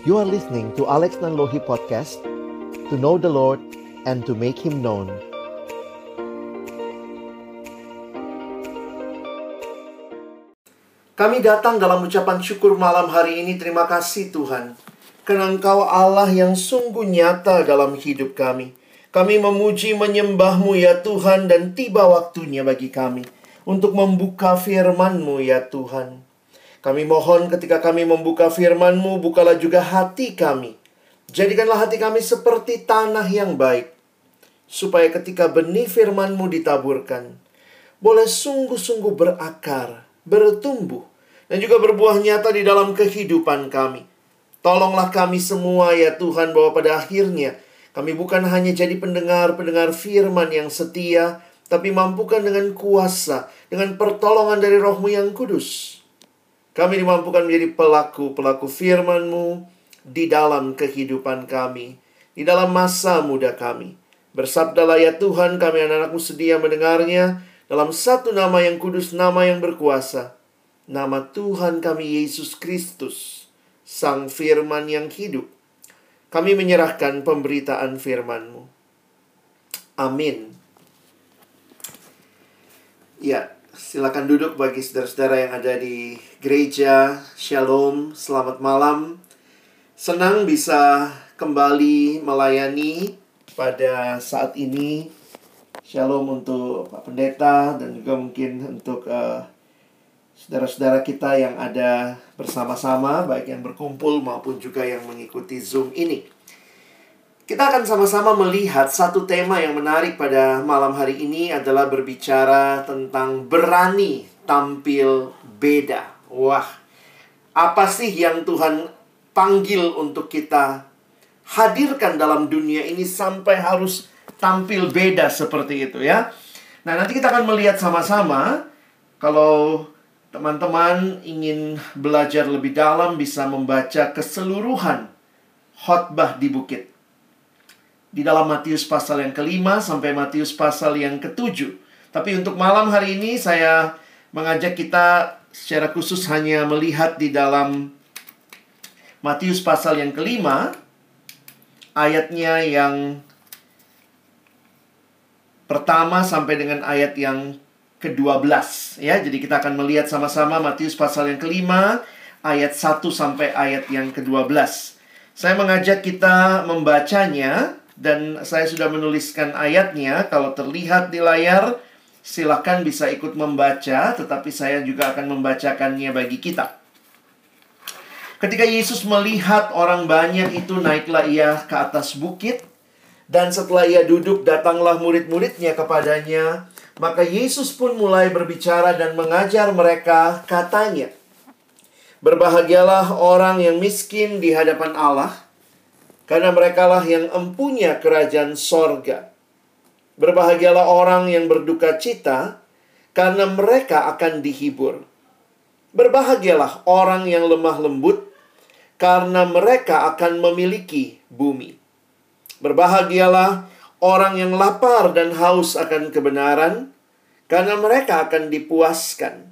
You are listening to Alex Nanlohi Podcast To know the Lord and to make Him known. Kami datang dalam ucapan syukur malam hari ini Terima kasih Tuhan. Karena Engkau Allah yang sungguh nyata dalam hidup kami. Kami memuji menyembahmu ya Tuhan Dan tiba waktunya bagi kami Untuk membuka firman-Mu ya Tuhan kami mohon ketika kami membuka firman-Mu, bukalah juga hati kami. Jadikanlah hati kami seperti tanah yang baik, supaya ketika benih firman-Mu ditaburkan, boleh sungguh-sungguh berakar, bertumbuh, dan juga berbuah nyata di dalam kehidupan kami. Tolonglah kami semua ya Tuhan bahwa pada akhirnya kami bukan hanya jadi pendengar-pendengar firman yang setia, tapi mampukan dengan kuasa, dengan pertolongan dari rohmu yang kudus kami dimampukan menjadi pelaku-pelaku firman-Mu di dalam kehidupan kami, di dalam masa muda kami. Bersabdalah ya Tuhan, kami anak-anakmu sedia mendengarnya dalam satu nama yang kudus, nama yang berkuasa. Nama Tuhan kami Yesus Kristus, Sang Firman yang hidup. Kami menyerahkan pemberitaan firman-Mu. Amin. Ya, Silakan duduk bagi saudara-saudara yang ada di gereja. Shalom, selamat malam. Senang bisa kembali melayani pada saat ini. Shalom untuk Pak Pendeta dan juga mungkin untuk saudara saudara-saudara kita yang ada bersama-sama, baik yang berkumpul maupun juga yang mengikuti Zoom ini. Kita akan sama-sama melihat satu tema yang menarik pada malam hari ini adalah berbicara tentang berani tampil beda. Wah, apa sih yang Tuhan panggil untuk kita hadirkan dalam dunia ini sampai harus tampil beda seperti itu ya. Nah, nanti kita akan melihat sama-sama kalau teman-teman ingin belajar lebih dalam bisa membaca keseluruhan khotbah di bukit di dalam Matius pasal yang kelima sampai Matius pasal yang ketujuh. Tapi untuk malam hari ini saya mengajak kita secara khusus hanya melihat di dalam Matius pasal yang kelima ayatnya yang pertama sampai dengan ayat yang ke-12 ya. Jadi kita akan melihat sama-sama Matius pasal yang kelima ayat 1 sampai ayat yang ke-12. Saya mengajak kita membacanya dan saya sudah menuliskan ayatnya. Kalau terlihat di layar, silakan bisa ikut membaca, tetapi saya juga akan membacakannya bagi kita. Ketika Yesus melihat orang banyak itu, naiklah ia ke atas bukit, dan setelah ia duduk, datanglah murid-muridnya kepadanya. Maka Yesus pun mulai berbicara dan mengajar mereka, katanya, Berbahagialah orang yang miskin di hadapan Allah, karena merekalah yang empunya kerajaan sorga. Berbahagialah orang yang berduka cita, karena mereka akan dihibur. Berbahagialah orang yang lemah lembut, karena mereka akan memiliki bumi. Berbahagialah orang yang lapar dan haus akan kebenaran, karena mereka akan dipuaskan.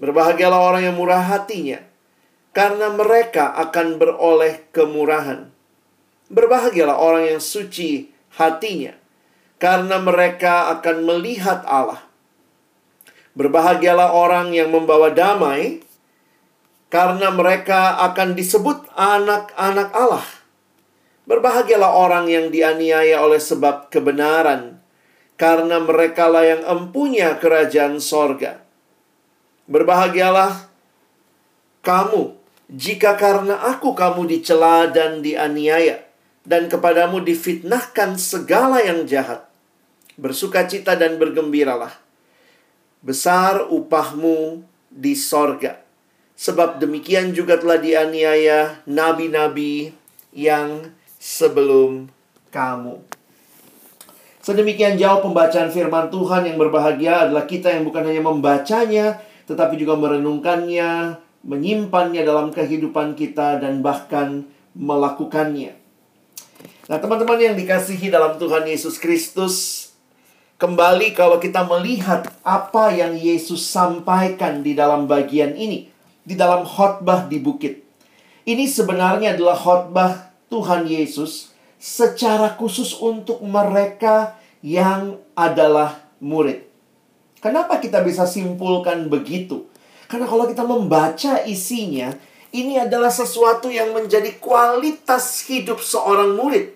Berbahagialah orang yang murah hatinya, karena mereka akan beroleh kemurahan. Berbahagialah orang yang suci hatinya, karena mereka akan melihat Allah. Berbahagialah orang yang membawa damai, karena mereka akan disebut anak-anak Allah. Berbahagialah orang yang dianiaya oleh sebab kebenaran, karena merekalah yang empunya kerajaan sorga. Berbahagialah kamu, jika karena aku kamu dicela dan dianiaya, dan kepadamu difitnahkan segala yang jahat. Bersukacita dan bergembiralah. Besar upahmu di sorga. Sebab demikian juga telah dianiaya nabi-nabi yang sebelum kamu. Sedemikian jauh pembacaan firman Tuhan yang berbahagia adalah kita yang bukan hanya membacanya, tetapi juga merenungkannya, menyimpannya dalam kehidupan kita, dan bahkan melakukannya. Nah, teman-teman yang dikasihi dalam Tuhan Yesus Kristus, kembali kalau kita melihat apa yang Yesus sampaikan di dalam bagian ini, di dalam khotbah di bukit. Ini sebenarnya adalah khotbah Tuhan Yesus secara khusus untuk mereka yang adalah murid. Kenapa kita bisa simpulkan begitu? Karena kalau kita membaca isinya, ini adalah sesuatu yang menjadi kualitas hidup seorang murid.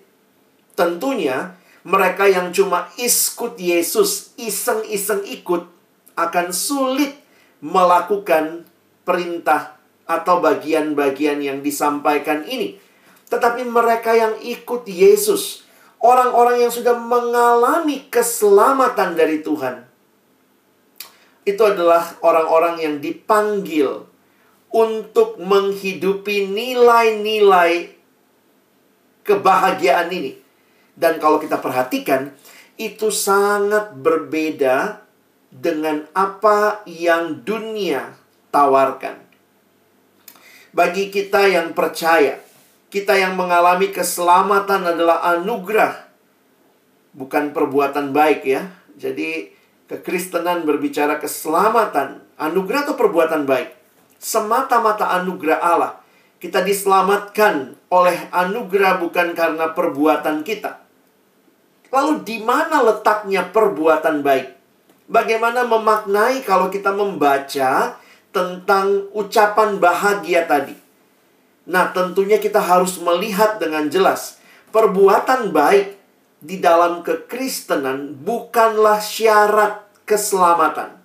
Tentunya, mereka yang cuma ikut Yesus, iseng-iseng ikut, akan sulit melakukan perintah atau bagian-bagian yang disampaikan ini. Tetapi mereka yang ikut Yesus, orang-orang yang sudah mengalami keselamatan dari Tuhan, itu adalah orang-orang yang dipanggil untuk menghidupi nilai-nilai kebahagiaan ini. Dan kalau kita perhatikan, itu sangat berbeda dengan apa yang dunia tawarkan. Bagi kita yang percaya, kita yang mengalami keselamatan adalah anugerah, bukan perbuatan baik ya. Jadi kekristenan berbicara keselamatan, anugerah atau perbuatan baik. Semata-mata anugerah Allah. Kita diselamatkan oleh anugerah bukan karena perbuatan kita. Lalu di mana letaknya perbuatan baik? Bagaimana memaknai kalau kita membaca tentang ucapan bahagia tadi? Nah, tentunya kita harus melihat dengan jelas perbuatan baik di dalam kekristenan bukanlah syarat keselamatan.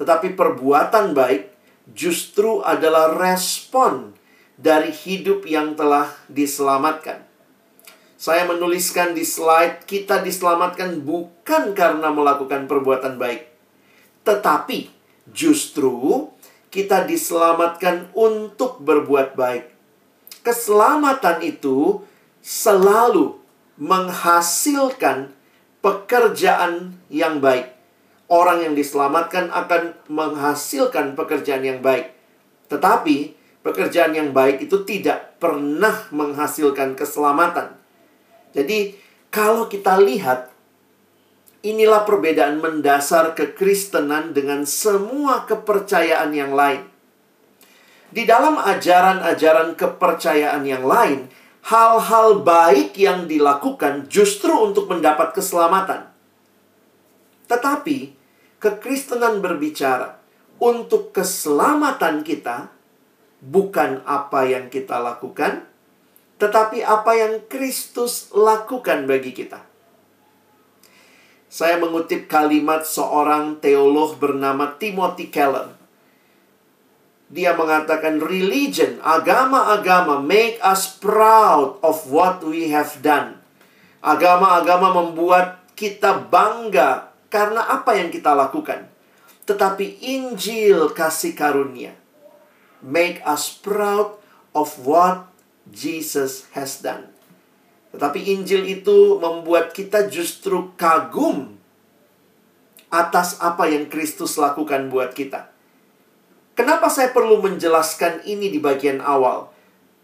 Tetapi perbuatan baik justru adalah respon dari hidup yang telah diselamatkan. Saya menuliskan di slide, kita diselamatkan bukan karena melakukan perbuatan baik, tetapi justru kita diselamatkan untuk berbuat baik. Keselamatan itu selalu menghasilkan pekerjaan yang baik. Orang yang diselamatkan akan menghasilkan pekerjaan yang baik. Tetapi pekerjaan yang baik itu tidak pernah menghasilkan keselamatan. Jadi, kalau kita lihat, inilah perbedaan mendasar kekristenan dengan semua kepercayaan yang lain. Di dalam ajaran-ajaran kepercayaan yang lain, hal-hal baik yang dilakukan justru untuk mendapat keselamatan. Tetapi, kekristenan berbicara untuk keselamatan kita, bukan apa yang kita lakukan, tetapi apa yang Kristus lakukan bagi kita. Saya mengutip kalimat seorang teolog bernama Timothy Keller. Dia mengatakan religion, agama-agama make us proud of what we have done. Agama-agama membuat kita bangga karena apa yang kita lakukan. Tetapi Injil kasih karunia make us proud of what Jesus has done. Tetapi Injil itu membuat kita justru kagum atas apa yang Kristus lakukan buat kita. Kenapa saya perlu menjelaskan ini di bagian awal?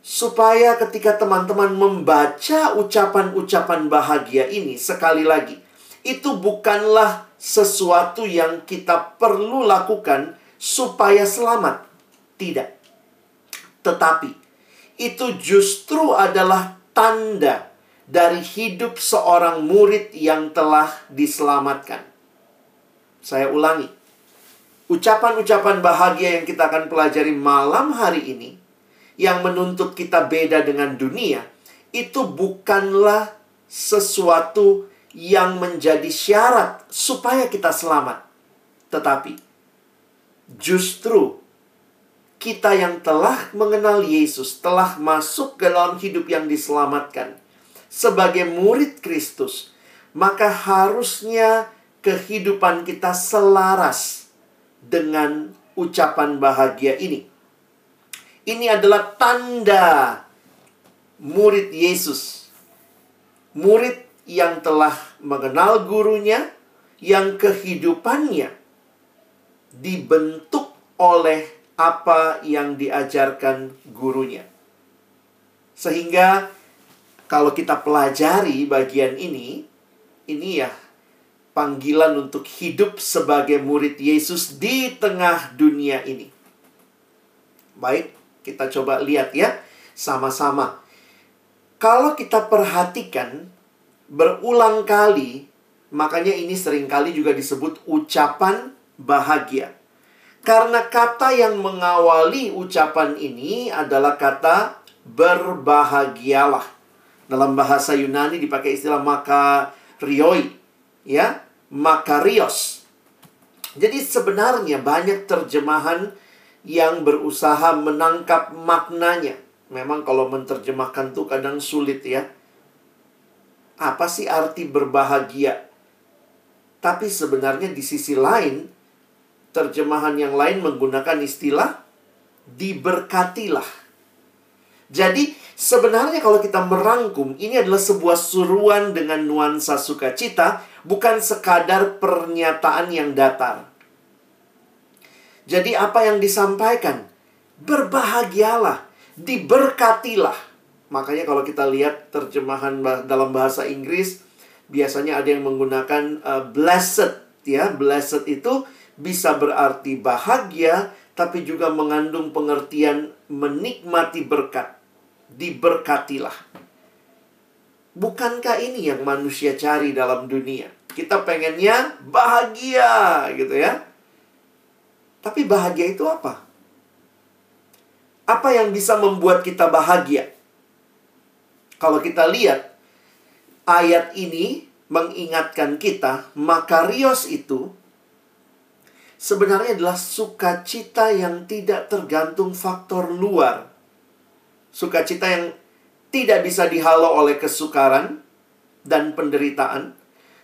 Supaya ketika teman-teman membaca ucapan-ucapan bahagia ini sekali lagi, itu bukanlah sesuatu yang kita perlu lakukan supaya selamat. Tidak. Tetapi itu justru adalah tanda dari hidup seorang murid yang telah diselamatkan. Saya ulangi, ucapan-ucapan bahagia yang kita akan pelajari malam hari ini, yang menuntut kita beda dengan dunia, itu bukanlah sesuatu yang menjadi syarat supaya kita selamat, tetapi justru kita yang telah mengenal Yesus, telah masuk ke dalam hidup yang diselamatkan sebagai murid Kristus, maka harusnya kehidupan kita selaras dengan ucapan bahagia ini. Ini adalah tanda murid Yesus. Murid yang telah mengenal gurunya, yang kehidupannya dibentuk oleh apa yang diajarkan gurunya. Sehingga kalau kita pelajari bagian ini, ini ya panggilan untuk hidup sebagai murid Yesus di tengah dunia ini. Baik, Kita coba lihat ya sama-sama. Kalau kita perhatikan berulang kali, makanya ini sering kali juga disebut ucapan bahagia. Karena kata yang mengawali ucapan ini adalah kata berbahagialah. Dalam bahasa Yunani dipakai istilah makarioi, ya, makarios. Jadi sebenarnya banyak terjemahan yang berusaha menangkap maknanya. Memang kalau menerjemahkan tuh kadang sulit ya. Apa sih arti berbahagia? Tapi sebenarnya di sisi lain, terjemahan yang lain menggunakan istilah diberkatilah. Jadi sebenarnya kalau kita merangkum, ini adalah sebuah suruhan dengan nuansa sukacita, bukan sekadar pernyataan yang datar. Jadi apa yang disampaikan? Berbahagialah, diberkatilah. Makanya kalau kita lihat terjemahan dalam bahasa Inggris, biasanya ada yang menggunakan uh, blessed ya. Blessed itu bisa berarti bahagia, tapi juga mengandung pengertian menikmati berkat diberkatilah. Bukankah ini yang manusia cari dalam dunia? Kita pengennya bahagia gitu ya. Tapi bahagia itu apa? Apa yang bisa membuat kita bahagia? Kalau kita lihat ayat ini mengingatkan kita, makarios itu sebenarnya adalah sukacita yang tidak tergantung faktor luar Sukacita yang tidak bisa dihalau oleh kesukaran dan penderitaan.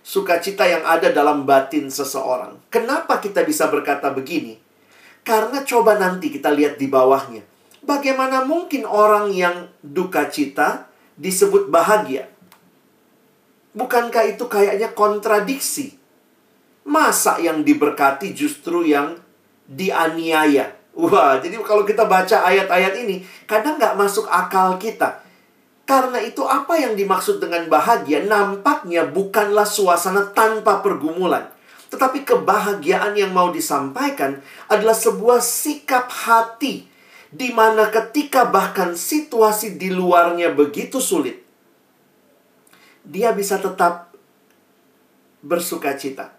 Sukacita yang ada dalam batin seseorang. Kenapa kita bisa berkata begini? Karena coba nanti kita lihat di bawahnya. Bagaimana mungkin orang yang duka cita disebut bahagia? Bukankah itu kayaknya kontradiksi? Masa yang diberkati justru yang dianiaya? Wah, jadi kalau kita baca ayat-ayat ini, kadang nggak masuk akal kita. Karena itu apa yang dimaksud dengan bahagia nampaknya bukanlah suasana tanpa pergumulan. Tetapi kebahagiaan yang mau disampaikan adalah sebuah sikap hati di mana ketika bahkan situasi di luarnya begitu sulit, dia bisa tetap bersuka cita.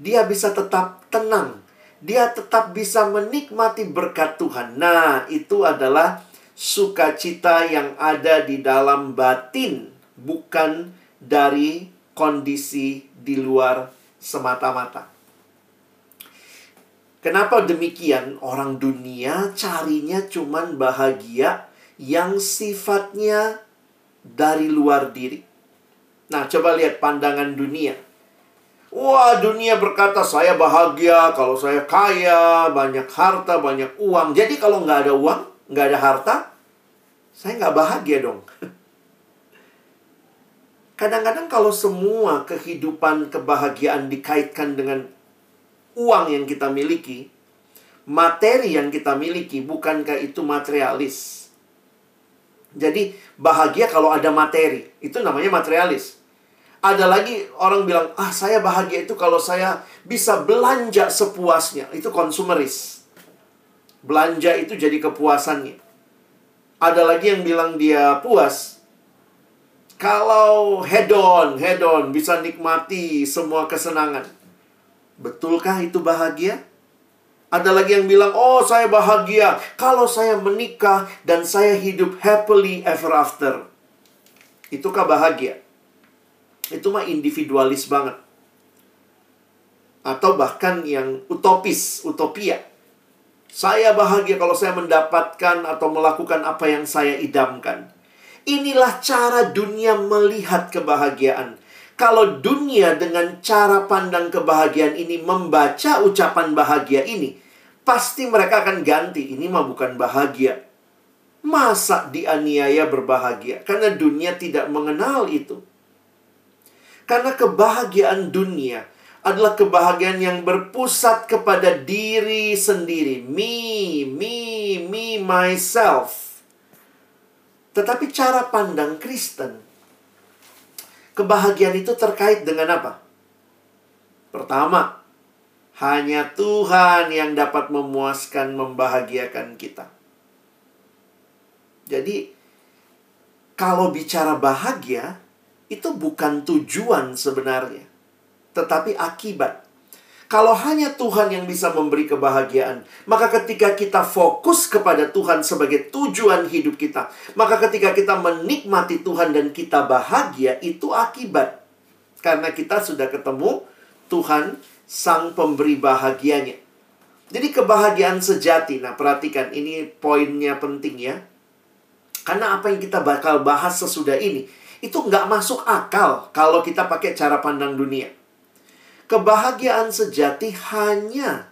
Dia bisa tetap tenang dia tetap bisa menikmati berkat Tuhan. Nah, itu adalah sukacita yang ada di dalam batin, bukan dari kondisi di luar semata-mata. Kenapa demikian? Orang dunia carinya cuman bahagia yang sifatnya dari luar diri. Nah, coba lihat pandangan dunia. Wah, dunia berkata saya bahagia kalau saya kaya, banyak harta, banyak uang. Jadi kalau nggak ada uang, nggak ada harta, saya nggak bahagia dong. Kadang-kadang kalau semua kehidupan kebahagiaan dikaitkan dengan uang yang kita miliki, materi yang kita miliki, bukankah itu materialis? Jadi bahagia kalau ada materi, itu namanya materialis. Ada lagi orang bilang, ah saya bahagia itu kalau saya bisa belanja sepuasnya. Itu konsumeris. Belanja itu jadi kepuasannya. Ada lagi yang bilang dia puas. Kalau hedon, hedon bisa nikmati semua kesenangan. Betulkah itu bahagia? Ada lagi yang bilang, oh saya bahagia kalau saya menikah dan saya hidup happily ever after. Itukah bahagia? itu mah individualis banget. Atau bahkan yang utopis, utopia. Saya bahagia kalau saya mendapatkan atau melakukan apa yang saya idamkan. Inilah cara dunia melihat kebahagiaan. Kalau dunia dengan cara pandang kebahagiaan ini membaca ucapan bahagia ini, pasti mereka akan ganti. Ini mah bukan bahagia. Masa dianiaya berbahagia? Karena dunia tidak mengenal itu. Karena kebahagiaan dunia adalah kebahagiaan yang berpusat kepada diri sendiri. Me, me, me, myself. Tetapi cara pandang Kristen, kebahagiaan itu terkait dengan apa? Pertama, hanya Tuhan yang dapat memuaskan, membahagiakan kita. Jadi kalau bicara bahagia itu bukan tujuan sebenarnya, tetapi akibat. Kalau hanya Tuhan yang bisa memberi kebahagiaan, maka ketika kita fokus kepada Tuhan sebagai tujuan hidup kita, maka ketika kita menikmati Tuhan dan kita bahagia, itu akibat. Karena kita sudah ketemu Tuhan sang pemberi bahagianya. Jadi kebahagiaan sejati. Nah, perhatikan ini poinnya penting ya. Karena apa yang kita bakal bahas sesudah ini itu nggak masuk akal kalau kita pakai cara pandang dunia. Kebahagiaan sejati hanya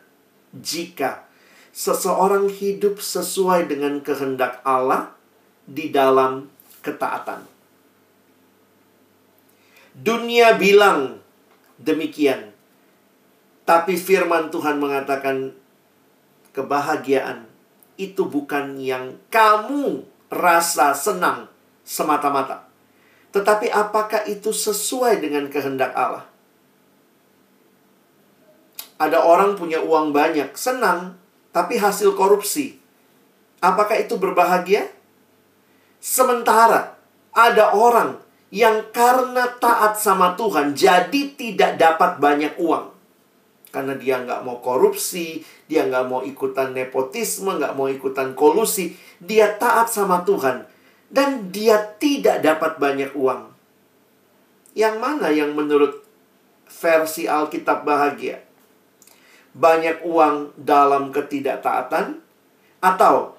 jika seseorang hidup sesuai dengan kehendak Allah di dalam ketaatan. Dunia bilang demikian, tapi firman Tuhan mengatakan kebahagiaan itu bukan yang kamu rasa senang semata-mata, tetapi apakah itu sesuai dengan kehendak Allah? Ada orang punya uang banyak, senang, tapi hasil korupsi. Apakah itu berbahagia? Sementara ada orang yang karena taat sama Tuhan jadi tidak dapat banyak uang. Karena dia nggak mau korupsi, dia nggak mau ikutan nepotisme, nggak mau ikutan kolusi. Dia taat sama Tuhan. Dan dia tidak dapat banyak uang. Yang mana yang menurut versi Alkitab bahagia? Banyak uang dalam ketidaktaatan atau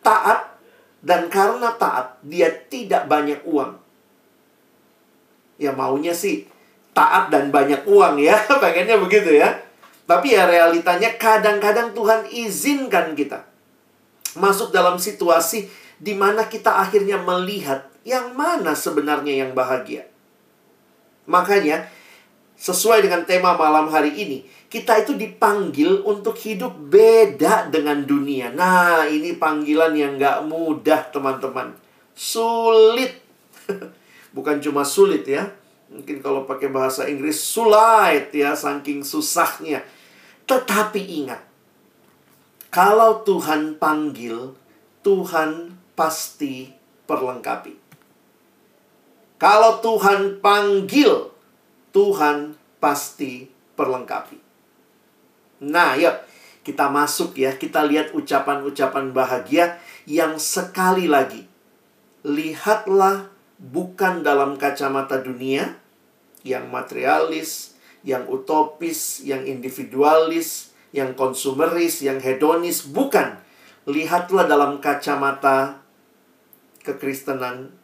taat dan karena taat dia tidak banyak uang. Ya maunya sih taat dan banyak uang ya, pengennya begitu ya. Tapi ya realitanya kadang-kadang Tuhan izinkan kita masuk dalam situasi di mana kita akhirnya melihat yang mana sebenarnya yang bahagia. Makanya sesuai dengan tema malam hari ini, kita itu dipanggil untuk hidup beda dengan dunia. Nah, ini panggilan yang gak mudah, teman-teman. Sulit. Bukan cuma sulit ya. Mungkin kalau pakai bahasa Inggris, sulit ya, saking susahnya. Tetapi ingat, kalau Tuhan panggil, Tuhan pasti perlengkapi. Kalau Tuhan panggil, Tuhan pasti perlengkapi. Nah, yuk kita masuk ya. Kita lihat ucapan-ucapan bahagia yang sekali lagi. Lihatlah bukan dalam kacamata dunia yang materialis, yang utopis, yang individualis, yang konsumeris, yang hedonis. Bukan. Lihatlah dalam kacamata kekristenan,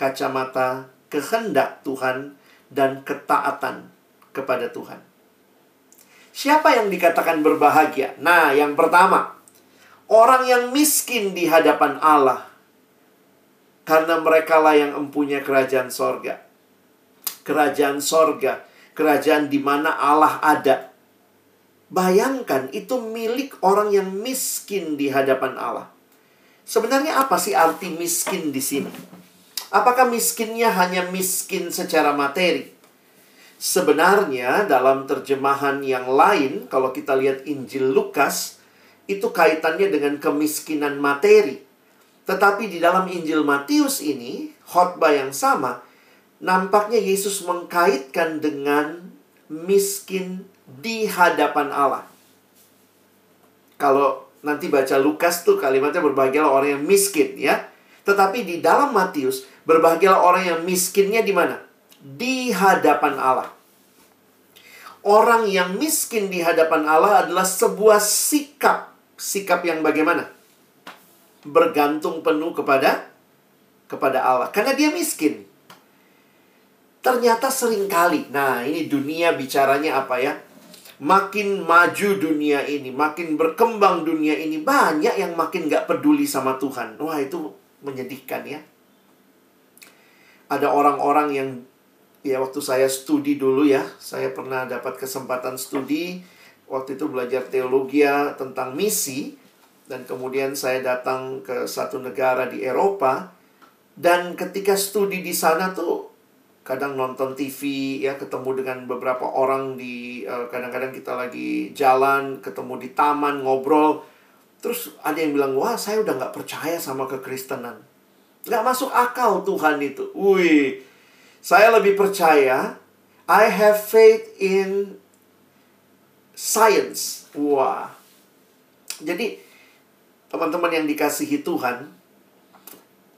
kacamata kehendak Tuhan, dan ketaatan kepada Tuhan. Siapa yang dikatakan berbahagia? Nah, yang pertama, orang yang miskin di hadapan Allah. Karena mereka lah yang empunya kerajaan sorga. Kerajaan sorga. Kerajaan di mana Allah ada. Bayangkan, itu milik orang yang miskin di hadapan Allah. Sebenarnya apa sih arti miskin di sini? Apakah miskinnya hanya miskin secara materi? Sebenarnya dalam terjemahan yang lain, kalau kita lihat Injil Lukas, itu kaitannya dengan kemiskinan materi. Tetapi di dalam Injil Matius ini, khotbah yang sama, nampaknya Yesus mengkaitkan dengan miskin di hadapan Allah. Kalau nanti baca Lukas tuh kalimatnya berbahagialah orang yang miskin ya. Tetapi di dalam Matius, berbahagialah orang yang miskinnya di mana? di hadapan Allah. Orang yang miskin di hadapan Allah adalah sebuah sikap. Sikap yang bagaimana? Bergantung penuh kepada kepada Allah. Karena dia miskin. Ternyata sering kali, nah ini dunia bicaranya apa ya? Makin maju dunia ini, makin berkembang dunia ini, banyak yang makin gak peduli sama Tuhan. Wah itu menyedihkan ya. Ada orang-orang yang ya waktu saya studi dulu ya, saya pernah dapat kesempatan studi waktu itu belajar teologi ya tentang misi dan kemudian saya datang ke satu negara di Eropa dan ketika studi di sana tuh kadang nonton TV ya ketemu dengan beberapa orang di eh, kadang-kadang kita lagi jalan ketemu di taman ngobrol Terus ada yang bilang, wah saya udah nggak percaya sama kekristenan. Nggak masuk akal Tuhan itu. Wih, saya lebih percaya, I have faith in science. Wah. Jadi, teman-teman yang dikasihi Tuhan,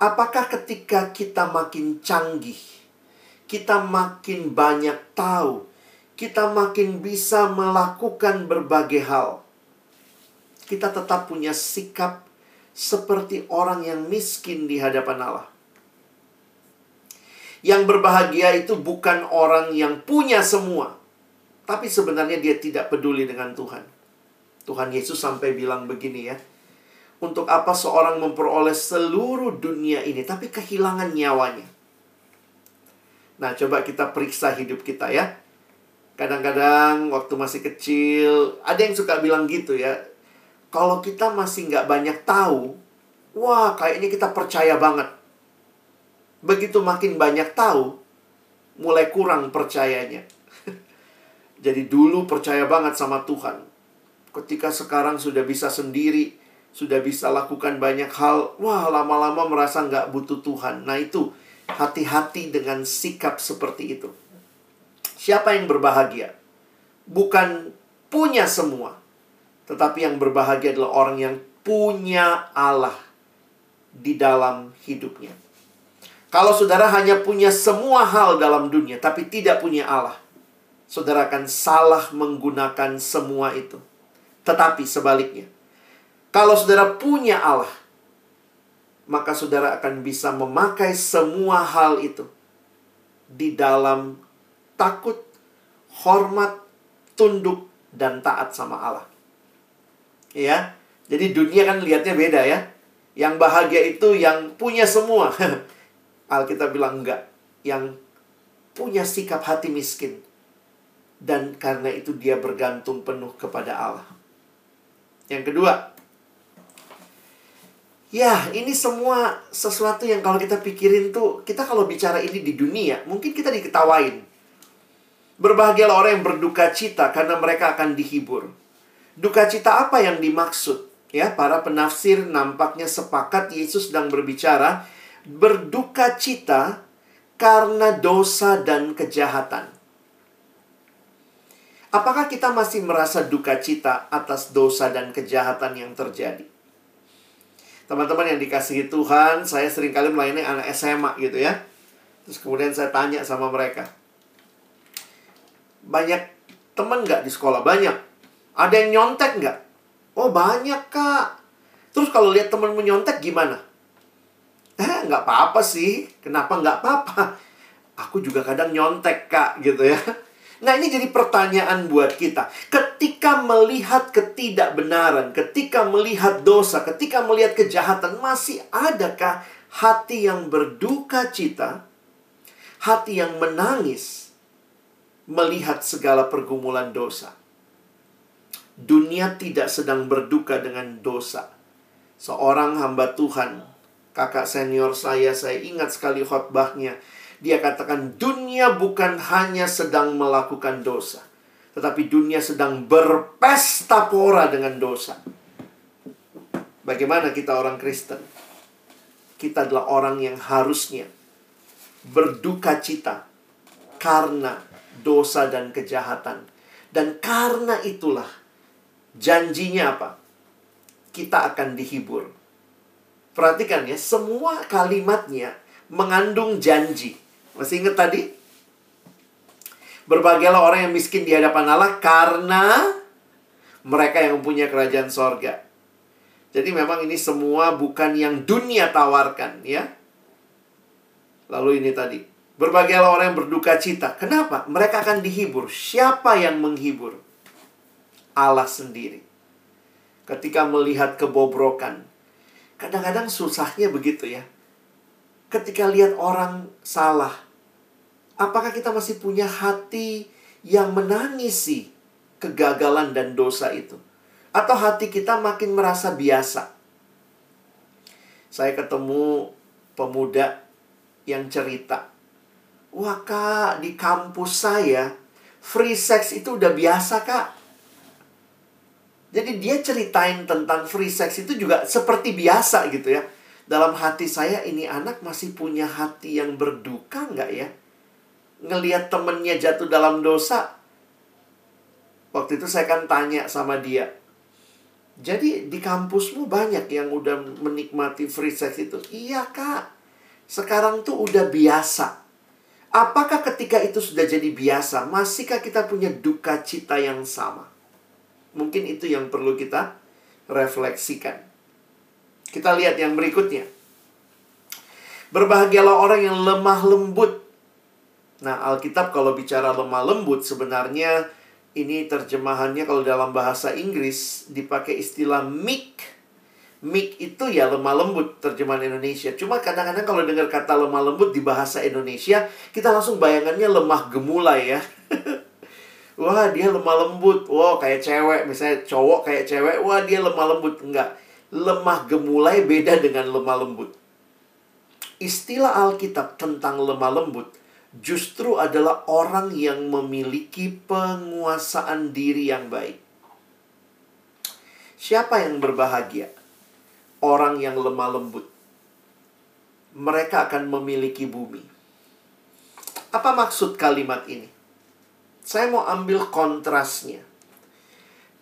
apakah ketika kita makin canggih, kita makin banyak tahu, kita makin bisa melakukan berbagai hal, kita tetap punya sikap seperti orang yang miskin di hadapan Allah. Yang berbahagia itu bukan orang yang punya semua, tapi sebenarnya dia tidak peduli dengan Tuhan. Tuhan Yesus sampai bilang begini ya. Untuk apa seorang memperoleh seluruh dunia ini tapi kehilangan nyawanya? Nah, coba kita periksa hidup kita ya. Kadang-kadang waktu masih kecil, ada yang suka bilang gitu ya kalau kita masih nggak banyak tahu, wah kayaknya kita percaya banget. Begitu makin banyak tahu, mulai kurang percayanya. Jadi dulu percaya banget sama Tuhan. Ketika sekarang sudah bisa sendiri, sudah bisa lakukan banyak hal, wah lama-lama merasa nggak butuh Tuhan. Nah itu, hati-hati dengan sikap seperti itu. Siapa yang berbahagia? Bukan punya semua, tetapi yang berbahagia adalah orang yang punya Allah di dalam hidupnya. Kalau saudara hanya punya semua hal dalam dunia, tapi tidak punya Allah, saudara akan salah menggunakan semua itu. Tetapi sebaliknya, kalau saudara punya Allah, maka saudara akan bisa memakai semua hal itu di dalam takut, hormat, tunduk, dan taat sama Allah ya. Jadi dunia kan lihatnya beda ya. Yang bahagia itu yang punya semua. Alkitab bilang enggak. Yang punya sikap hati miskin. Dan karena itu dia bergantung penuh kepada Allah. Yang kedua, Ya, ini semua sesuatu yang kalau kita pikirin tuh, kita kalau bicara ini di dunia, mungkin kita diketawain. Berbahagialah orang yang berduka cita karena mereka akan dihibur. Duka cita apa yang dimaksud? Ya, para penafsir nampaknya sepakat Yesus sedang berbicara berduka cita karena dosa dan kejahatan. Apakah kita masih merasa duka cita atas dosa dan kejahatan yang terjadi? Teman-teman yang dikasihi Tuhan, saya sering kali melayani anak SMA gitu ya. Terus kemudian saya tanya sama mereka. Banyak teman nggak di sekolah? Banyak. Ada yang nyontek nggak? Oh banyak kak. Terus kalau lihat temen menyontek gimana? Eh nggak apa-apa sih. Kenapa nggak apa-apa? Aku juga kadang nyontek kak gitu ya. Nah ini jadi pertanyaan buat kita. Ketika melihat ketidakbenaran, ketika melihat dosa, ketika melihat kejahatan, masih adakah hati yang berduka cita, hati yang menangis, melihat segala pergumulan dosa? Dunia tidak sedang berduka dengan dosa. Seorang hamba Tuhan, kakak senior saya, saya ingat sekali khotbahnya. Dia katakan, dunia bukan hanya sedang melakukan dosa, tetapi dunia sedang berpesta pora dengan dosa. Bagaimana kita orang Kristen? Kita adalah orang yang harusnya berduka cita karena dosa dan kejahatan. Dan karena itulah Janjinya apa? Kita akan dihibur. Perhatikan ya, semua kalimatnya mengandung janji. Masih ingat tadi? Berbahagialah orang yang miskin di hadapan Allah karena mereka yang punya kerajaan sorga. Jadi memang ini semua bukan yang dunia tawarkan ya. Lalu ini tadi. Berbahagialah orang yang berduka cita. Kenapa? Mereka akan dihibur. Siapa yang menghibur? Allah sendiri. Ketika melihat kebobrokan, kadang-kadang susahnya begitu ya. Ketika lihat orang salah, apakah kita masih punya hati yang menangisi kegagalan dan dosa itu? Atau hati kita makin merasa biasa? Saya ketemu pemuda yang cerita, Wah kak, di kampus saya free sex itu udah biasa kak Jadi dia ceritain tentang free sex itu juga seperti biasa gitu ya. Dalam hati saya ini anak masih punya hati yang berduka nggak ya? Ngeliat temennya jatuh dalam dosa. Waktu itu saya kan tanya sama dia. Jadi di kampusmu banyak yang udah menikmati free sex itu. Iya kak. Sekarang tuh udah biasa. Apakah ketika itu sudah jadi biasa, masihkah kita punya duka cita yang sama? Mungkin itu yang perlu kita refleksikan. Kita lihat yang berikutnya. Berbahagialah orang yang lemah lembut. Nah, Alkitab kalau bicara lemah lembut sebenarnya ini terjemahannya kalau dalam bahasa Inggris dipakai istilah meek. Meek itu ya lemah lembut terjemahan Indonesia. Cuma kadang-kadang kalau dengar kata lemah lembut di bahasa Indonesia, kita langsung bayangannya lemah gemulai ya. wah dia lemah lembut. Wah kayak cewek. Misalnya cowok kayak cewek wah dia lemah lembut. Enggak. Lemah gemulai beda dengan lemah lembut. Istilah Alkitab tentang lemah lembut justru adalah orang yang memiliki penguasaan diri yang baik. Siapa yang berbahagia? Orang yang lemah lembut. Mereka akan memiliki bumi. Apa maksud kalimat ini saya mau ambil kontrasnya.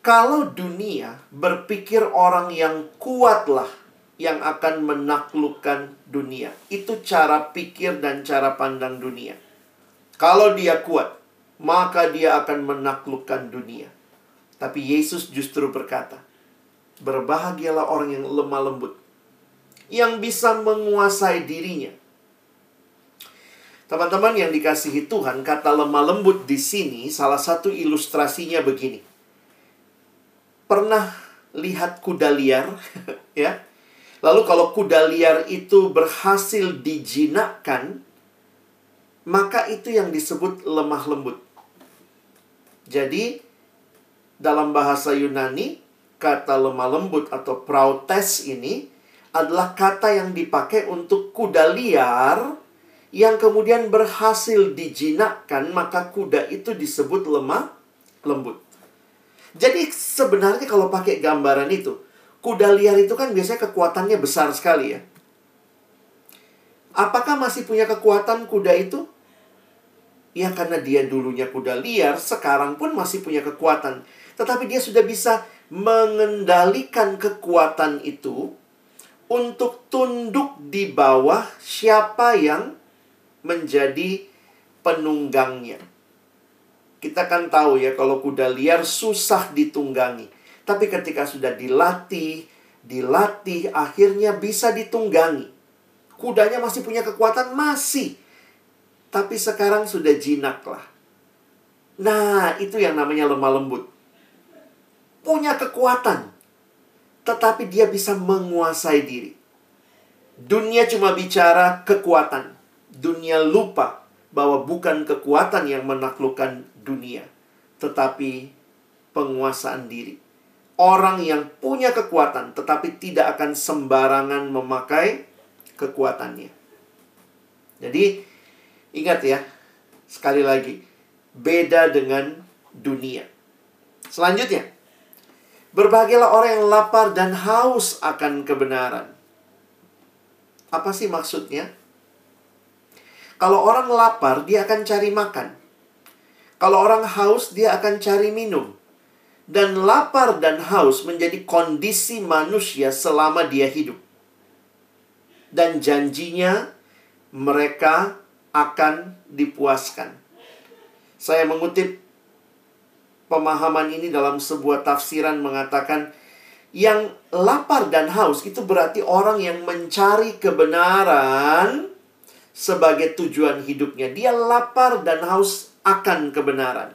Kalau dunia berpikir orang yang kuatlah yang akan menaklukkan dunia. Itu cara pikir dan cara pandang dunia. Kalau dia kuat, maka dia akan menaklukkan dunia. Tapi Yesus justru berkata, Berbahagialah orang yang lemah lembut, yang bisa menguasai dirinya, Teman-teman yang dikasihi Tuhan, kata lemah lembut di sini salah satu ilustrasinya begini. Pernah lihat kuda liar, ya? Lalu kalau kuda liar itu berhasil dijinakkan, maka itu yang disebut lemah lembut. Jadi, dalam bahasa Yunani, kata lemah lembut atau prautes ini adalah kata yang dipakai untuk kuda liar yang kemudian berhasil dijinakkan, maka kuda itu disebut lemah lembut. Jadi sebenarnya kalau pakai gambaran itu, kuda liar itu kan biasanya kekuatannya besar sekali ya. Apakah masih punya kekuatan kuda itu? Ya karena dia dulunya kuda liar, sekarang pun masih punya kekuatan. Tetapi dia sudah bisa mengendalikan kekuatan itu untuk tunduk di bawah siapa yang menjadi penunggangnya. Kita kan tahu ya kalau kuda liar susah ditunggangi. Tapi ketika sudah dilatih, dilatih akhirnya bisa ditunggangi. Kudanya masih punya kekuatan masih. Tapi sekarang sudah jinak lah. Nah, itu yang namanya lemah lembut. Punya kekuatan. Tetapi dia bisa menguasai diri. Dunia cuma bicara kekuatan dunia lupa bahwa bukan kekuatan yang menaklukkan dunia, tetapi penguasaan diri. Orang yang punya kekuatan tetapi tidak akan sembarangan memakai kekuatannya. Jadi, ingat ya, sekali lagi, beda dengan dunia. Selanjutnya, berbahagialah orang yang lapar dan haus akan kebenaran. Apa sih maksudnya? Kalau orang lapar, dia akan cari makan. Kalau orang haus, dia akan cari minum. Dan lapar dan haus menjadi kondisi manusia selama dia hidup. Dan janjinya mereka akan dipuaskan. Saya mengutip pemahaman ini dalam sebuah tafsiran mengatakan yang lapar dan haus itu berarti orang yang mencari kebenaran sebagai tujuan hidupnya. Dia lapar dan haus akan kebenaran.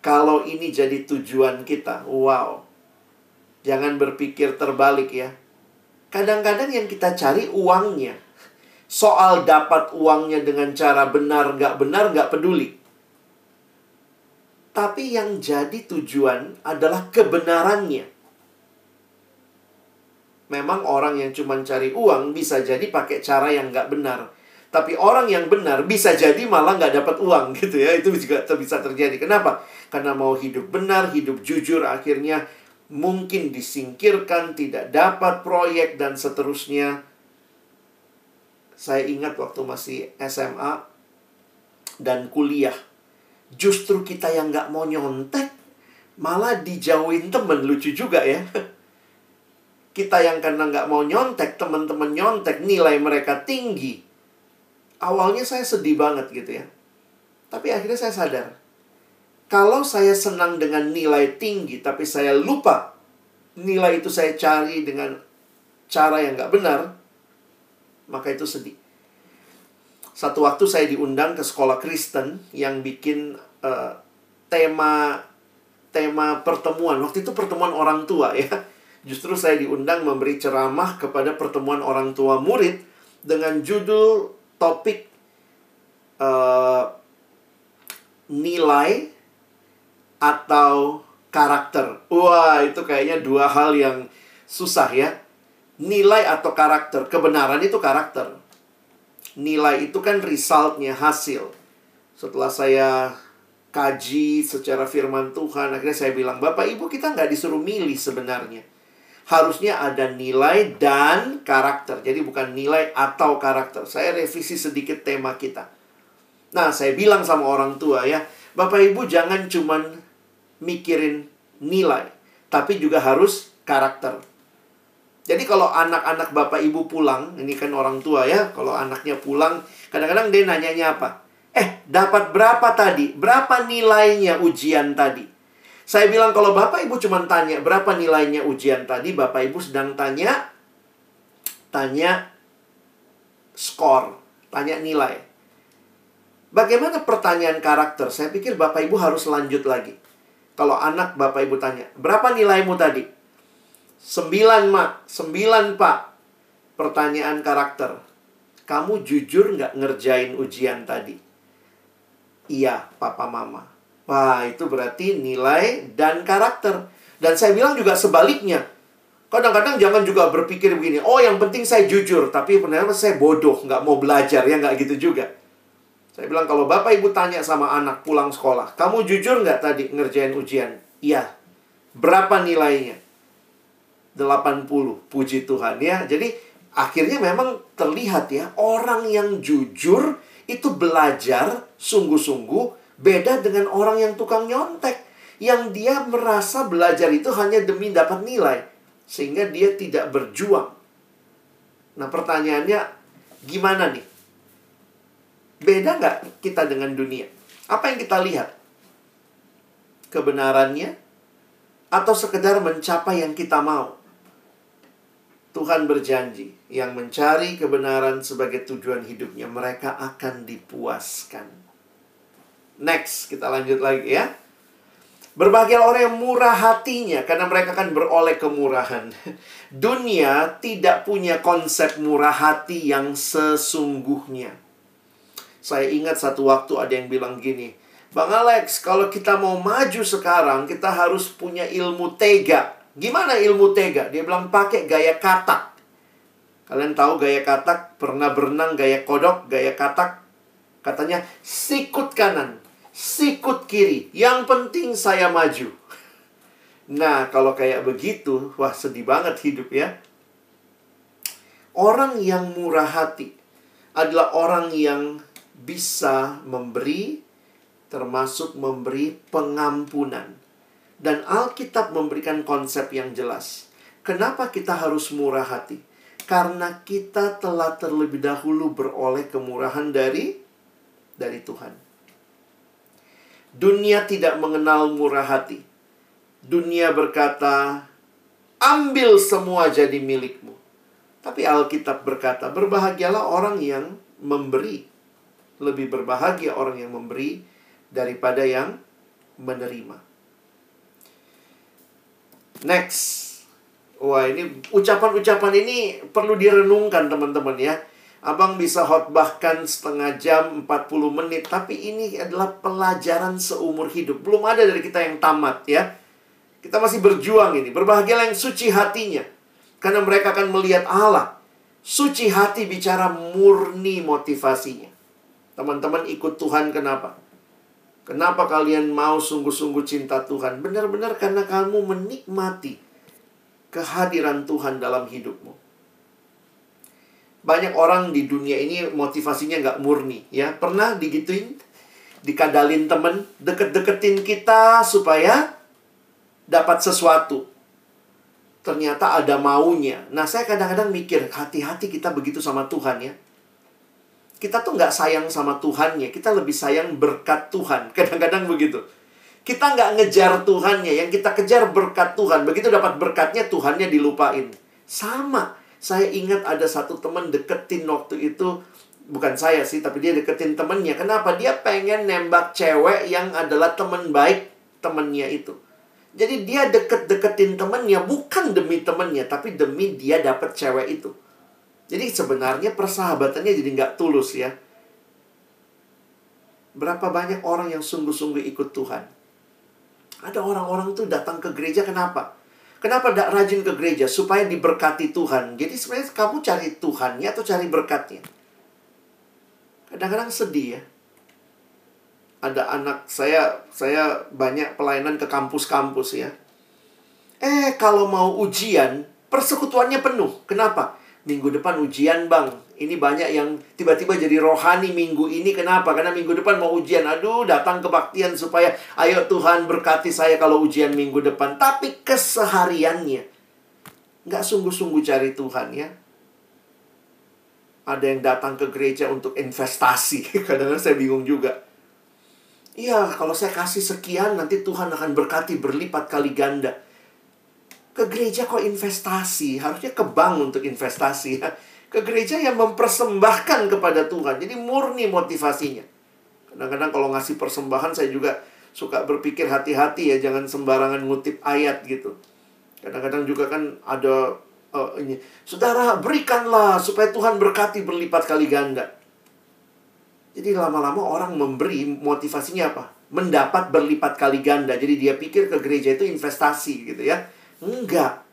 Kalau ini jadi tujuan kita, wow. Jangan berpikir terbalik ya. Kadang-kadang yang kita cari uangnya. Soal dapat uangnya dengan cara benar, nggak benar, nggak peduli. Tapi yang jadi tujuan adalah kebenarannya memang orang yang cuma cari uang bisa jadi pakai cara yang nggak benar. Tapi orang yang benar bisa jadi malah nggak dapat uang gitu ya. Itu juga bisa terjadi. Kenapa? Karena mau hidup benar, hidup jujur, akhirnya mungkin disingkirkan, tidak dapat proyek, dan seterusnya. Saya ingat waktu masih SMA dan kuliah. Justru kita yang nggak mau nyontek, malah dijauhin temen. Lucu juga ya. Kita yang karena nggak mau nyontek, teman-teman nyontek, nilai mereka tinggi. Awalnya saya sedih banget gitu ya. Tapi akhirnya saya sadar. Kalau saya senang dengan nilai tinggi, tapi saya lupa nilai itu saya cari dengan cara yang nggak benar, maka itu sedih. Satu waktu saya diundang ke sekolah Kristen yang bikin uh, tema tema pertemuan. Waktu itu pertemuan orang tua ya Justru saya diundang memberi ceramah kepada pertemuan orang tua murid dengan judul topik uh, nilai atau karakter. Wah, itu kayaknya dua hal yang susah ya. Nilai atau karakter. Kebenaran itu karakter. Nilai itu kan resultnya, hasil. Setelah saya kaji secara firman Tuhan, akhirnya saya bilang, Bapak Ibu kita nggak disuruh milih sebenarnya harusnya ada nilai dan karakter. Jadi bukan nilai atau karakter. Saya revisi sedikit tema kita. Nah, saya bilang sama orang tua ya, Bapak Ibu jangan cuman mikirin nilai, tapi juga harus karakter. Jadi kalau anak-anak Bapak Ibu pulang, ini kan orang tua ya, kalau anaknya pulang, kadang-kadang dia nanyanya apa? Eh, dapat berapa tadi? Berapa nilainya ujian tadi? Saya bilang kalau Bapak Ibu cuma tanya berapa nilainya ujian tadi, Bapak Ibu sedang tanya tanya skor, tanya nilai. Bagaimana pertanyaan karakter? Saya pikir Bapak Ibu harus lanjut lagi. Kalau anak Bapak Ibu tanya, berapa nilaimu tadi? Sembilan, Mak. Sembilan, Pak. Pertanyaan karakter. Kamu jujur nggak ngerjain ujian tadi? Iya, Papa Mama. Wah, itu berarti nilai dan karakter. Dan saya bilang juga sebaliknya. Kadang-kadang jangan juga berpikir begini, oh yang penting saya jujur, tapi sebenarnya saya bodoh, nggak mau belajar, ya nggak gitu juga. Saya bilang kalau bapak ibu tanya sama anak pulang sekolah, kamu jujur nggak tadi ngerjain ujian? Iya. Berapa nilainya? 80, puji Tuhan ya. Jadi akhirnya memang terlihat ya, orang yang jujur itu belajar sungguh-sungguh Beda dengan orang yang tukang nyontek. Yang dia merasa belajar itu hanya demi dapat nilai. Sehingga dia tidak berjuang. Nah pertanyaannya, gimana nih? Beda nggak kita dengan dunia? Apa yang kita lihat? Kebenarannya? Atau sekedar mencapai yang kita mau? Tuhan berjanji, yang mencari kebenaran sebagai tujuan hidupnya, mereka akan dipuaskan. Next, kita lanjut lagi ya. Berbahagia orang yang murah hatinya karena mereka akan beroleh kemurahan. Dunia tidak punya konsep murah hati yang sesungguhnya. Saya ingat satu waktu ada yang bilang gini, Bang Alex, kalau kita mau maju sekarang, kita harus punya ilmu tega. Gimana ilmu tega? Dia bilang pakai gaya katak. Kalian tahu gaya katak? Pernah berenang gaya kodok, gaya katak? Katanya sikut kanan, sikut kiri. Yang penting saya maju. Nah, kalau kayak begitu, wah sedih banget hidup ya. Orang yang murah hati adalah orang yang bisa memberi, termasuk memberi pengampunan. Dan Alkitab memberikan konsep yang jelas. Kenapa kita harus murah hati? Karena kita telah terlebih dahulu beroleh kemurahan dari dari Tuhan. Dunia tidak mengenal murah hati. Dunia berkata, ambil semua jadi milikmu. Tapi Alkitab berkata, berbahagialah orang yang memberi. Lebih berbahagia orang yang memberi daripada yang menerima. Next. Wah, ini ucapan-ucapan ini perlu direnungkan teman-teman ya Abang bisa khotbahkan setengah jam, 40 menit. Tapi ini adalah pelajaran seumur hidup. Belum ada dari kita yang tamat ya. Kita masih berjuang ini. Berbahagialah yang suci hatinya. Karena mereka akan melihat Allah. Suci hati bicara murni motivasinya. Teman-teman ikut Tuhan kenapa? Kenapa kalian mau sungguh-sungguh cinta Tuhan? Benar-benar karena kamu menikmati kehadiran Tuhan dalam hidupmu. Banyak orang di dunia ini motivasinya nggak murni. ya Pernah digituin? Dikadalin temen, deket-deketin kita supaya dapat sesuatu ternyata ada maunya. Nah, saya kadang-kadang mikir, hati-hati kita begitu sama Tuhan ya. Kita tuh nggak sayang sama Tuhannya, kita lebih sayang berkat Tuhan. Kadang-kadang begitu. Kita nggak ngejar Tuhannya, yang kita kejar berkat Tuhan. Begitu dapat berkatnya, Tuhannya dilupain. Sama. Saya ingat ada satu teman deketin waktu itu, bukan saya sih, tapi dia deketin temennya. Kenapa? Dia pengen nembak cewek yang adalah teman baik temennya itu. Jadi dia deket-deketin temennya bukan demi temennya, tapi demi dia dapat cewek itu. Jadi sebenarnya persahabatannya jadi nggak tulus ya. Berapa banyak orang yang sungguh-sungguh ikut Tuhan. Ada orang-orang tuh datang ke gereja kenapa? Kenapa tidak rajin ke gereja? Supaya diberkati Tuhan. Jadi sebenarnya kamu cari Tuhannya atau cari berkatnya? Kadang-kadang sedih ya ada anak saya saya banyak pelayanan ke kampus-kampus ya. Eh kalau mau ujian persekutuannya penuh. Kenapa? Minggu depan ujian bang. Ini banyak yang tiba-tiba jadi rohani minggu ini. Kenapa? Karena minggu depan mau ujian. Aduh datang kebaktian supaya ayo Tuhan berkati saya kalau ujian minggu depan. Tapi kesehariannya nggak sungguh-sungguh cari Tuhan ya. Ada yang datang ke gereja untuk investasi. Kadang-kadang saya bingung juga Iya, kalau saya kasih sekian, nanti Tuhan akan berkati berlipat kali ganda. Ke gereja kok investasi, harusnya ke bank untuk investasi ya. Ke gereja yang mempersembahkan kepada Tuhan. Jadi murni motivasinya. Kadang-kadang kalau ngasih persembahan saya juga suka berpikir hati-hati ya, jangan sembarangan ngutip ayat gitu. Kadang-kadang juga kan ada uh, ini, saudara berikanlah supaya Tuhan berkati berlipat kali ganda. Jadi lama-lama orang memberi motivasinya apa? Mendapat berlipat kali ganda. Jadi dia pikir ke gereja itu investasi gitu ya. Enggak.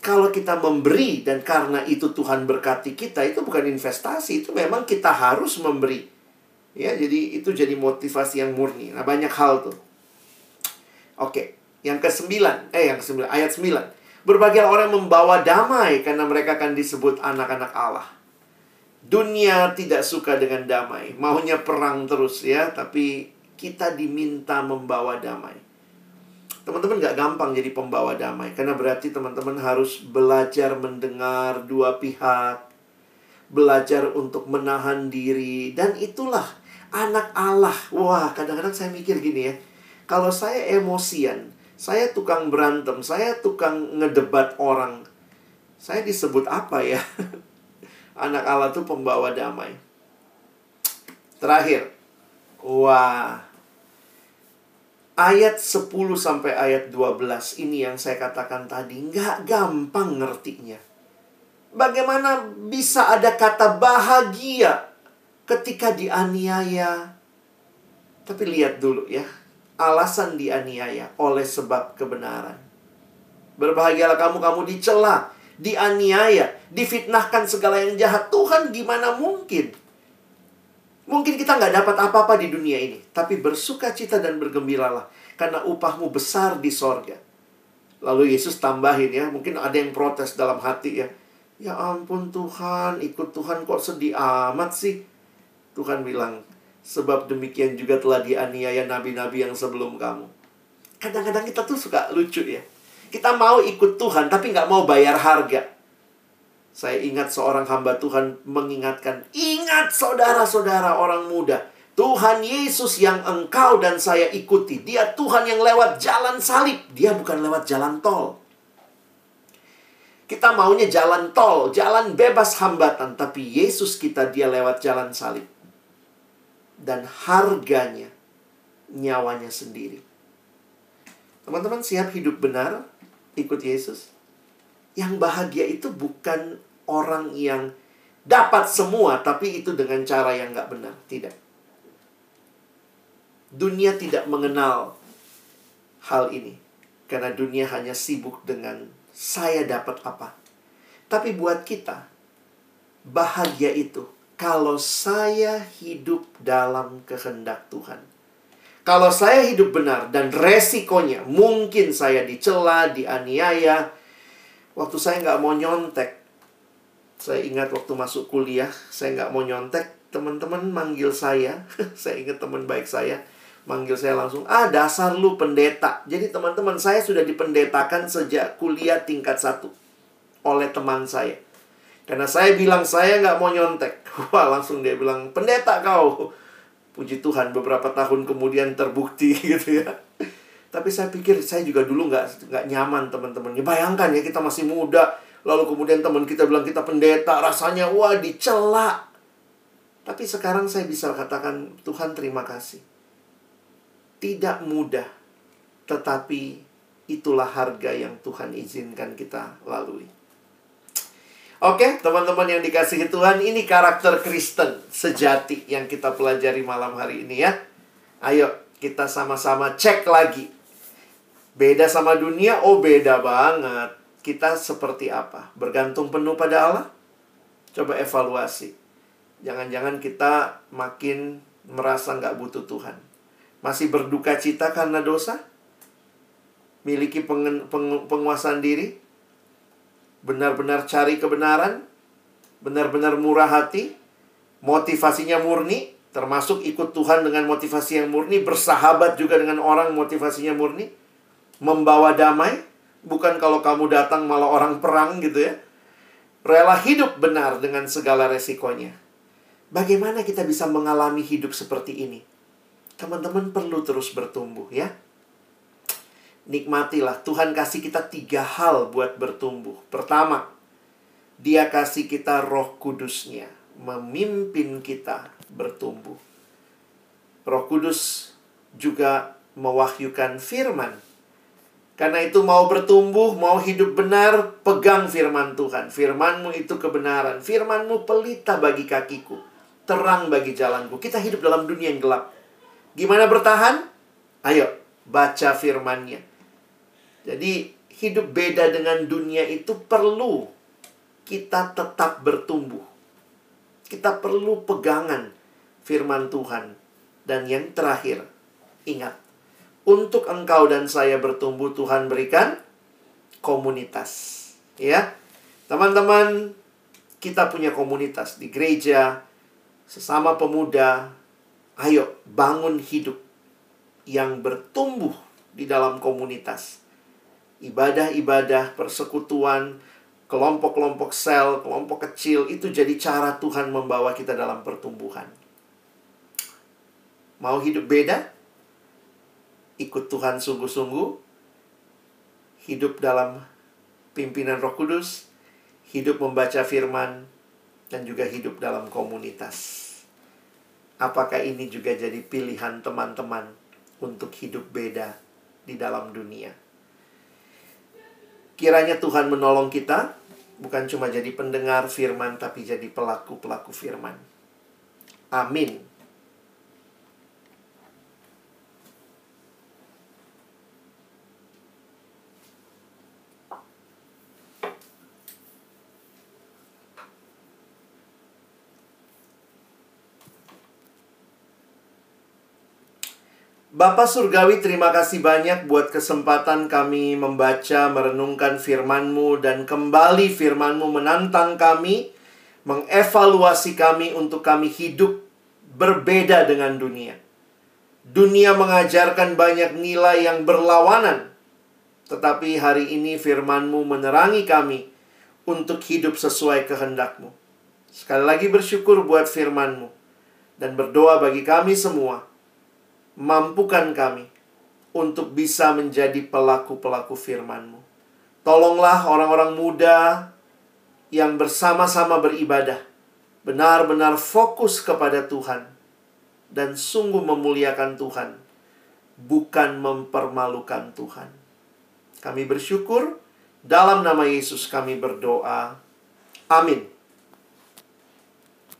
Kalau kita memberi dan karena itu Tuhan berkati kita, itu bukan investasi, itu memang kita harus memberi. Ya, jadi itu jadi motivasi yang murni. Nah, banyak hal tuh. Oke, yang ke-9, eh yang ke-9 ayat 9. Berbagai orang membawa damai karena mereka akan disebut anak-anak Allah. Dunia tidak suka dengan damai, maunya perang terus ya, tapi kita diminta membawa damai. Teman-teman gak gampang jadi pembawa damai, karena berarti teman-teman harus belajar mendengar dua pihak, belajar untuk menahan diri, dan itulah anak Allah. Wah, kadang-kadang saya mikir gini ya, kalau saya emosian, saya tukang berantem, saya tukang ngedebat orang, saya disebut apa ya? anak Allah itu pembawa damai. Terakhir. Wah. Ayat 10 sampai ayat 12 ini yang saya katakan tadi nggak gampang ngertinya. Bagaimana bisa ada kata bahagia ketika dianiaya? Tapi lihat dulu ya, alasan dianiaya oleh sebab kebenaran. Berbahagialah kamu, kamu dicela, dianiaya, difitnahkan segala yang jahat. Tuhan gimana mungkin? Mungkin kita nggak dapat apa-apa di dunia ini. Tapi bersuka cita dan bergembiralah. Karena upahmu besar di sorga. Lalu Yesus tambahin ya. Mungkin ada yang protes dalam hati ya. Ya ampun Tuhan, ikut Tuhan kok sedih amat sih? Tuhan bilang, sebab demikian juga telah dianiaya nabi-nabi yang sebelum kamu. Kadang-kadang kita tuh suka lucu ya. Kita mau ikut Tuhan, tapi nggak mau bayar harga. Saya ingat seorang hamba Tuhan mengingatkan, ingat saudara-saudara orang muda, Tuhan Yesus yang engkau dan saya ikuti, dia Tuhan yang lewat jalan salib, dia bukan lewat jalan tol. Kita maunya jalan tol, jalan bebas hambatan, tapi Yesus kita dia lewat jalan salib. Dan harganya nyawanya sendiri. Teman-teman siap hidup benar? ikut Yesus. Yang bahagia itu bukan orang yang dapat semua, tapi itu dengan cara yang nggak benar. Tidak. Dunia tidak mengenal hal ini. Karena dunia hanya sibuk dengan saya dapat apa. Tapi buat kita, bahagia itu kalau saya hidup dalam kehendak Tuhan. Kalau saya hidup benar dan resikonya mungkin saya dicela, dianiaya. Waktu saya nggak mau nyontek, saya ingat waktu masuk kuliah, saya nggak mau nyontek, teman-teman manggil saya, saya ingat teman baik saya, manggil saya langsung, ah dasar lu pendeta. Jadi teman-teman saya sudah dipendetakan sejak kuliah tingkat satu oleh teman saya. Karena saya bilang saya nggak mau nyontek. Wah langsung dia bilang, pendeta kau. Puji Tuhan beberapa tahun kemudian terbukti gitu ya. Tapi saya pikir saya juga dulu nggak nggak nyaman teman-teman. Ya, bayangkan ya kita masih muda, Lalu kemudian teman kita bilang kita pendeta, rasanya wah dicela. Tapi sekarang saya bisa katakan Tuhan terima kasih. Tidak mudah, tetapi itulah harga yang Tuhan izinkan kita lalui. Oke, teman-teman yang dikasihi Tuhan, ini karakter Kristen sejati yang kita pelajari malam hari ini ya. Ayo kita sama-sama cek lagi. Beda sama dunia, oh beda banget kita seperti apa? Bergantung penuh pada Allah? Coba evaluasi. Jangan-jangan kita makin merasa nggak butuh Tuhan. Masih berduka cita karena dosa? Miliki pengen, peng, penguasaan diri? Benar-benar cari kebenaran? Benar-benar murah hati? Motivasinya murni? Termasuk ikut Tuhan dengan motivasi yang murni? Bersahabat juga dengan orang motivasinya murni? Membawa damai? Bukan kalau kamu datang malah orang perang gitu ya. Rela hidup benar dengan segala resikonya. Bagaimana kita bisa mengalami hidup seperti ini? Teman-teman perlu terus bertumbuh ya. Nikmatilah, Tuhan kasih kita tiga hal buat bertumbuh. Pertama, dia kasih kita roh kudusnya. Memimpin kita bertumbuh. Roh kudus juga mewahyukan firman karena itu mau bertumbuh, mau hidup benar, pegang firman Tuhan. Firmanmu itu kebenaran. Firmanmu pelita bagi kakiku. Terang bagi jalanku. Kita hidup dalam dunia yang gelap. Gimana bertahan? Ayo, baca firmannya. Jadi, hidup beda dengan dunia itu perlu kita tetap bertumbuh. Kita perlu pegangan firman Tuhan. Dan yang terakhir, ingat, untuk engkau dan saya bertumbuh Tuhan berikan komunitas. Ya. Teman-teman, kita punya komunitas di gereja, sesama pemuda. Ayo bangun hidup yang bertumbuh di dalam komunitas. Ibadah-ibadah, persekutuan, kelompok-kelompok sel, kelompok kecil itu jadi cara Tuhan membawa kita dalam pertumbuhan. Mau hidup beda? Ikut Tuhan sungguh-sungguh, hidup dalam pimpinan Roh Kudus, hidup membaca firman, dan juga hidup dalam komunitas. Apakah ini juga jadi pilihan teman-teman untuk hidup beda di dalam dunia? Kiranya Tuhan menolong kita, bukan cuma jadi pendengar firman, tapi jadi pelaku-pelaku firman. Amin. Bapak Surgawi, terima kasih banyak buat kesempatan kami membaca, merenungkan firman-Mu, dan kembali firman-Mu menantang kami, mengevaluasi kami untuk kami hidup berbeda dengan dunia. Dunia mengajarkan banyak nilai yang berlawanan, tetapi hari ini firman-Mu menerangi kami untuk hidup sesuai kehendak-Mu. Sekali lagi bersyukur buat firman-Mu, dan berdoa bagi kami semua – mampukan kami untuk bisa menjadi pelaku-pelaku firman-Mu. Tolonglah orang-orang muda yang bersama-sama beribadah, benar-benar fokus kepada Tuhan, dan sungguh memuliakan Tuhan, bukan mempermalukan Tuhan. Kami bersyukur, dalam nama Yesus kami berdoa. Amin.